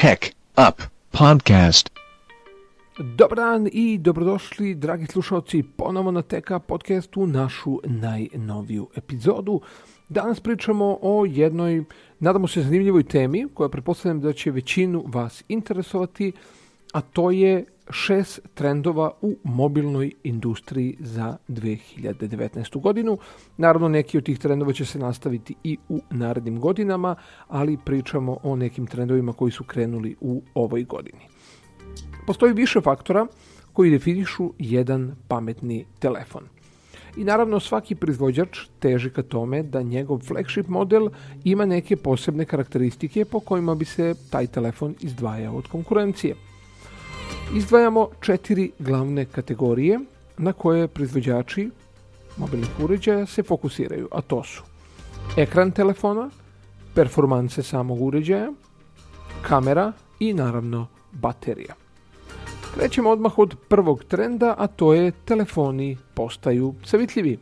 Tech Up Podcast. Dobar dan i dobrodošli, dragi slušalci, ponovo na Tech Up Podcastu, našu najnoviju epizodu. Danas pričamo o jednoj, nadamo se, zanimljivoj temi koja pretpostavljam da će većinu vas interesovati, a to je šest trendova u mobilnoj industriji za 2019. godinu. Naravno, neki od tih trendova će se nastaviti i u narednim godinama, ali pričamo o nekim trendovima koji su krenuli u ovoj godini. Postoji više faktora koji definišu jedan pametni telefon. I naravno svaki proizvođač teži ka tome da njegov flagship model ima neke posebne karakteristike po kojima bi se taj telefon izdvajao od konkurencije – Izdvajamo četiri glavne kategorije na koje proizvođači mobilnih uređaja se fokusiraju, a to su ekran telefona, performanse samog uređaja, kamera i naravno baterija. Krećemo odmah od prvog trenda, a to je telefoni postaju savitljivi.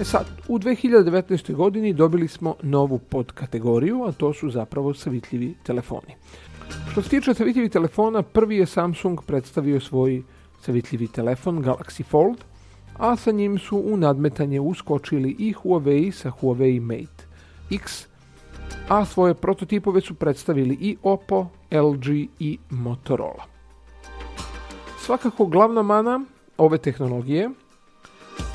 E sad, u 2019. godini dobili smo novu podkategoriju, a to su zapravo savitljivi telefoni. Što se tiče savjetljivih telefona, prvi je Samsung predstavio svoj savjetljivi telefon Galaxy Fold, a sa njim su u nadmetanje uskočili i Huawei sa Huawei Mate X, a svoje prototipove su predstavili i Oppo, LG i Motorola. Svakako glavna mana ove tehnologije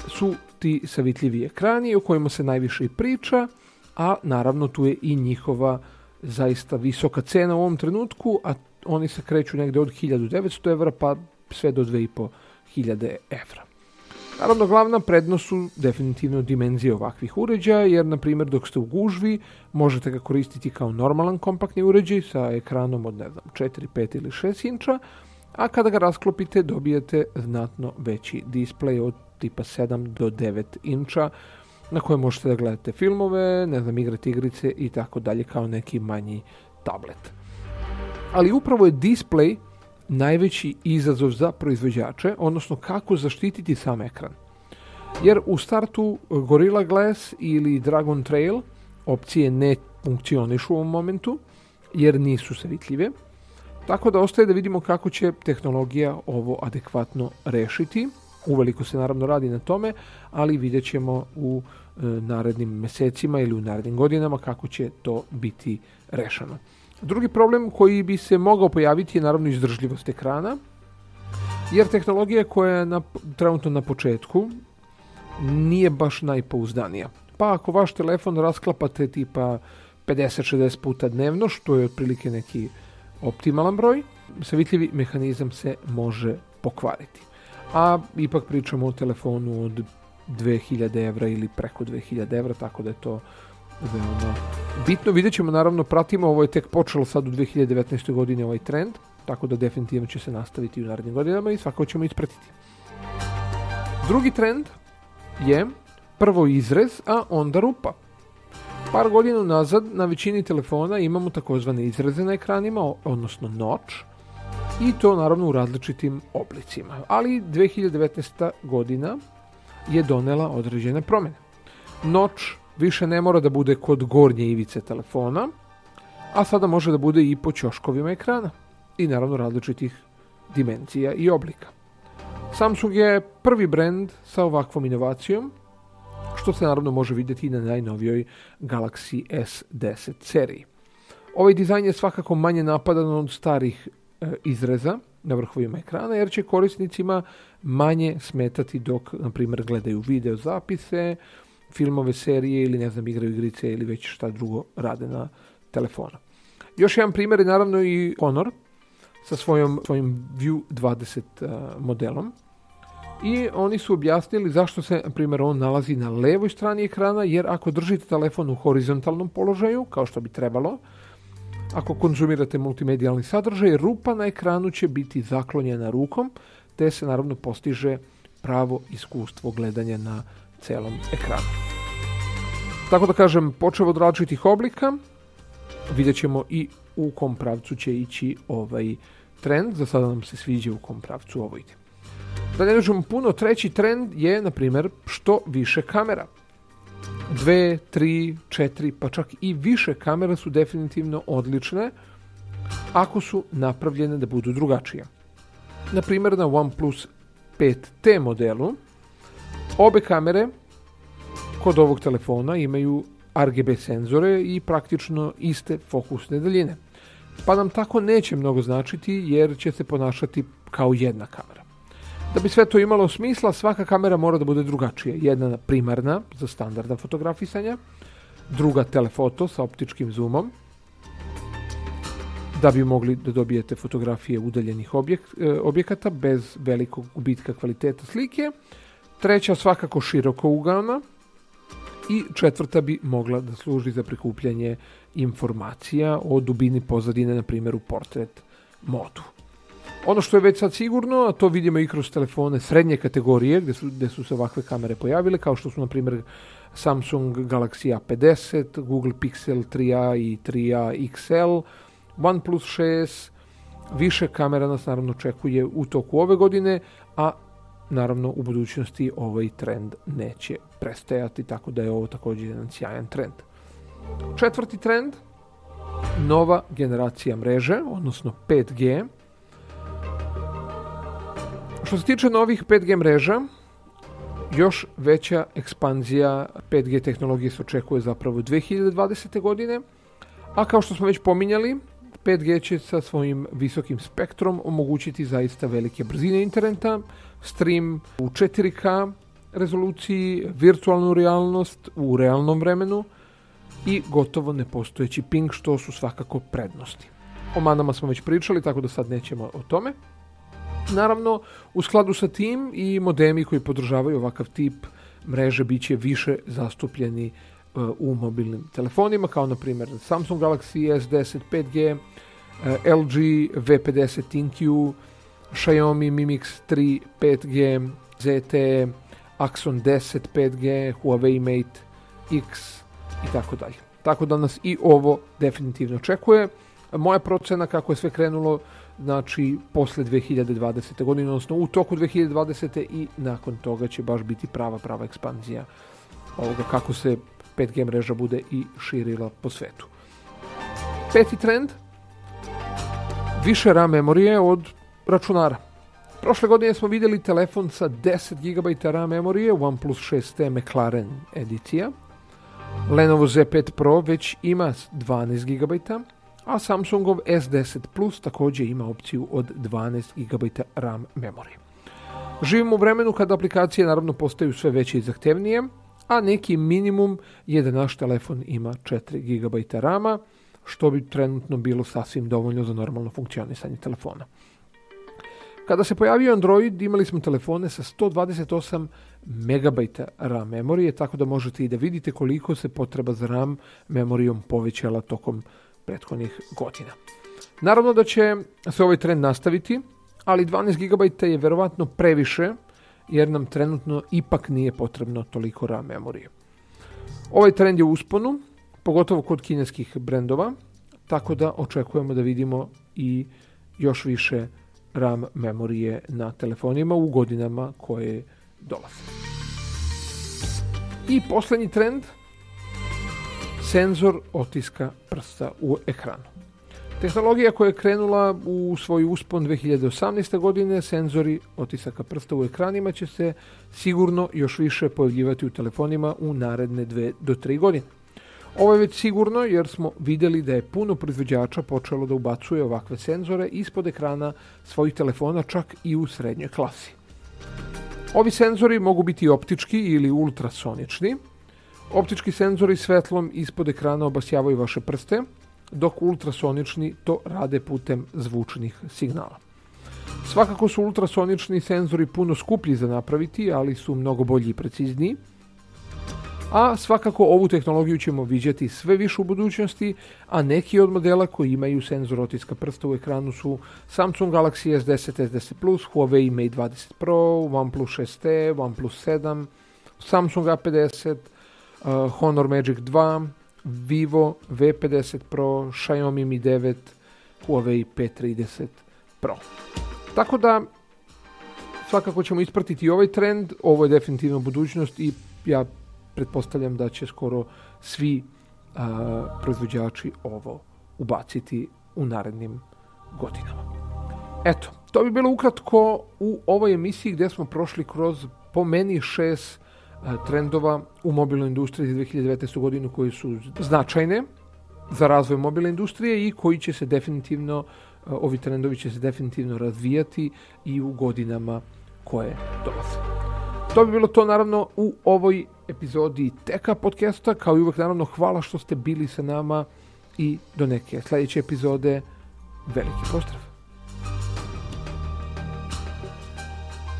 su ti savitljivi ekrani o kojima se najviše i priča, a naravno tu je i njihova zaista visoka cena u ovom trenutku, a oni se kreću negde od 1900 evra pa sve do 2500 evra. Naravno, glavna prednost su definitivno dimenzije ovakvih uređaja, jer, na primjer, dok ste u gužvi, možete ga koristiti kao normalan kompaktni uređaj sa ekranom od, ne znam, 4, 5 ili 6 inča, a kada ga rasklopite, dobijete znatno veći displej od tipa 7 do 9 inča, na kojem možete da gledate filmove, ne znam, igrate igrice i tako dalje kao neki manji tablet. Ali upravo je display najveći izazov za proizvođače, odnosno kako zaštititi sam ekran. Jer u startu Gorilla Glass ili Dragon Trail opcije ne funkcionišu u ovom momentu, jer nisu se Tako da ostaje da vidimo kako će tehnologija ovo adekvatno rešiti. Uveliko se naravno radi na tome, ali vidjet ćemo u e, narednim mesecima ili u narednim godinama kako će to biti rešeno. Drugi problem koji bi se mogao pojaviti je naravno izdržljivost ekrana, jer tehnologija koja je na, trenutno na početku nije baš najpouzdanija. Pa ako vaš telefon rasklapate tipa 50-60 puta dnevno, što je otprilike neki optimalan broj, savitljivi mehanizam se može pokvariti a ipak pričamo o telefonu od 2000 evra ili preko 2000 evra, tako da je to veoma bitno. Vidjet ćemo, naravno, pratimo, ovo je tek počelo sad u 2019. godine ovaj trend, tako da definitivno će se nastaviti u narednim godinama i svakako ćemo ispratiti. Drugi trend je prvo izrez, a onda rupa. Par godina nazad na većini telefona imamo takozvane izreze na ekranima, odnosno notch, i to naravno u različitim oblicima. Ali 2019. godina je donela određene promjene. Noć više ne mora da bude kod gornje ivice telefona, a sada može da bude i po ćoškovima ekrana i naravno različitih dimenzija i oblika. Samsung je prvi brend sa ovakvom inovacijom, što se naravno može videti i na najnovijoj Galaxy S10 seriji. Ovaj dizajn je svakako manje napadan od starih Eh, izreza na vrhovima ekrana, jer će korisnicima manje smetati dok, na primjer, gledaju video zapise, filmove, serije ili, ne znam, igraju igrice ili već šta drugo rade na telefonu. Još jedan primjer je naravno i Honor sa svojom, svojim View 20 eh, modelom. I oni su objasnili zašto se, na primjer, on nalazi na levoj strani ekrana, jer ako držite telefon u horizontalnom položaju, kao što bi trebalo, Ako konzumirate multimedijalni sadržaj, rupa na ekranu će biti zaklonjena rukom, te se naravno postiže pravo iskustvo gledanja na celom ekranu. Tako da kažem, počeo od različitih oblika, vidjet ćemo i u kom pravcu će ići ovaj trend, za sada nam se sviđa u kom pravcu ovo ide. Da ne puno, treći trend je, na primer, što više kamera dve, tri, četiri, pa čak i više kamera su definitivno odlične ako su napravljene da budu drugačije. Na primjer na OnePlus 5T modelu obe kamere kod ovog telefona imaju RGB senzore i praktično iste fokusne daljine. Pa nam tako neće mnogo značiti jer će se ponašati kao jedna kamera. Da bi sve to imalo smisla, svaka kamera mora da bude drugačija. Jedna primarna za standardna fotografisanja, druga telefoto sa optičkim zoomom, da bi mogli da dobijete fotografije udaljenih objek, e, objekata bez velikog gubitka kvaliteta slike. Treća svakako široko ugalna i četvrta bi mogla da služi za prikupljanje informacija o dubini pozadine, na primjer u portret modu. Ono što je već sad sigurno, a to vidimo i kroz telefone srednje kategorije gde su, gde su se ovakve kamere pojavile, kao što su na primjer Samsung Galaxy A50, Google Pixel 3a i 3a XL, OnePlus 6, više kamera nas naravno očekuje u toku ove godine, a naravno u budućnosti ovaj trend neće prestajati, tako da je ovo također jedan sjajan trend. Četvrti trend, nova generacija mreže, odnosno 5G, Što se tiče novih 5G mreža, još veća ekspanzija 5G tehnologije se očekuje zapravo 2020. godine, a kao što smo već pominjali, 5G će sa svojim visokim spektrom omogućiti zaista velike brzine interneta, stream u 4K rezoluciji, virtualnu realnost u realnom vremenu i gotovo nepostojeći ping što su svakako prednosti. O manama smo već pričali, tako da sad nećemo o tome. Naravno, u skladu sa tim i modemi koji podržavaju ovakav tip mreže biće više zastupljeni e, u mobilnim telefonima, kao na primjer Samsung Galaxy S10 5G, e, LG V50 ThinQ, Xiaomi Mi Mix 3 5G, ZTE, Axon 10 5G, Huawei Mate X i tako dalje. Tako da nas i ovo definitivno očekuje. Moja procena kako je sve krenulo znači posle 2020. godine, odnosno u toku 2020. i nakon toga će baš biti prava, prava ekspanzija ovoga kako se 5G mreža bude i širila po svetu. Peti trend, više RAM memorije od računara. Prošle godine smo videli telefon sa 10 GB RAM memorije, OnePlus 6T McLaren edicija. Lenovo Z5 Pro već ima 12 GB, a Samsungov S10 Plus takođe ima opciju od 12 GB RAM memorije. Živimo u vremenu kada aplikacije naravno postaju sve veće i zahtevnije, a neki minimum je da naš telefon ima 4 GB RAM-a, što bi trenutno bilo sasvim dovoljno za normalno funkcionisanje telefona. Kada se pojavio Android, imali smo telefone sa 128 MB RAM memorije, tako da možete i da vidite koliko se potreba za RAM memorijom povećala tokom prethodnih godina. Naravno da će se ovaj trend nastaviti, ali 12 GB je verovatno previše jer nam trenutno ipak nije potrebno toliko RAM memorije. Ovaj trend je u usponu, pogotovo kod kineskih brendova, tako da očekujemo da vidimo i još više RAM memorije na telefonima u godinama koje dolaze. I poslednji trend – senzor otiska prsta u ekranu. Tehnologija koja je krenula u svoj uspon 2018. godine, senzori otisaka prsta u ekranima će se sigurno još više pojavljivati u telefonima u naredne 2 do 3 godine. Ovo je već sigurno jer smo videli da je puno proizvođača počelo da ubacuje ovakve senzore ispod ekrana svojih telefona čak i u srednjoj klasi. Ovi senzori mogu biti optički ili ultrasonični, Optički senzori svetlom ispod ekrana obasjavaju vaše prste, dok ultrasonični to rade putem zvučnih signala. Svakako su ultrasonični senzori puno skuplji za napraviti, ali su mnogo bolji i precizniji. A svakako ovu tehnologiju ćemo viđati sve više u budućnosti, a neki od modela koji imaju senzor otiska prsta u ekranu su Samsung Galaxy S10, S10 Plus, Huawei Mate 20 Pro, OnePlus 6T, OnePlus 7, Samsung A50, uh, Honor Magic 2, Vivo V50 Pro, Xiaomi Mi 9, Huawei P30 Pro. Tako da, svakako ćemo ispratiti ovaj trend, ovo je definitivno budućnost i ja pretpostavljam da će skoro svi uh, proizvođači ovo ubaciti u narednim godinama. Eto, to bi bilo ukratko u ovoj emisiji gdje smo prošli kroz po meni šest E, trendova u mobilnoj industriji za 2019. godinu koji su značajne za razvoj mobilne industrije i koji će se definitivno, e, ovi trendovi će se definitivno razvijati i u godinama koje dolaze. To bi bilo to naravno u ovoj epizodi Teka podcasta. Kao i uvek naravno hvala što ste bili sa nama i do neke sledeće epizode. Veliki pozdrav!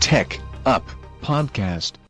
Tech Up Podcast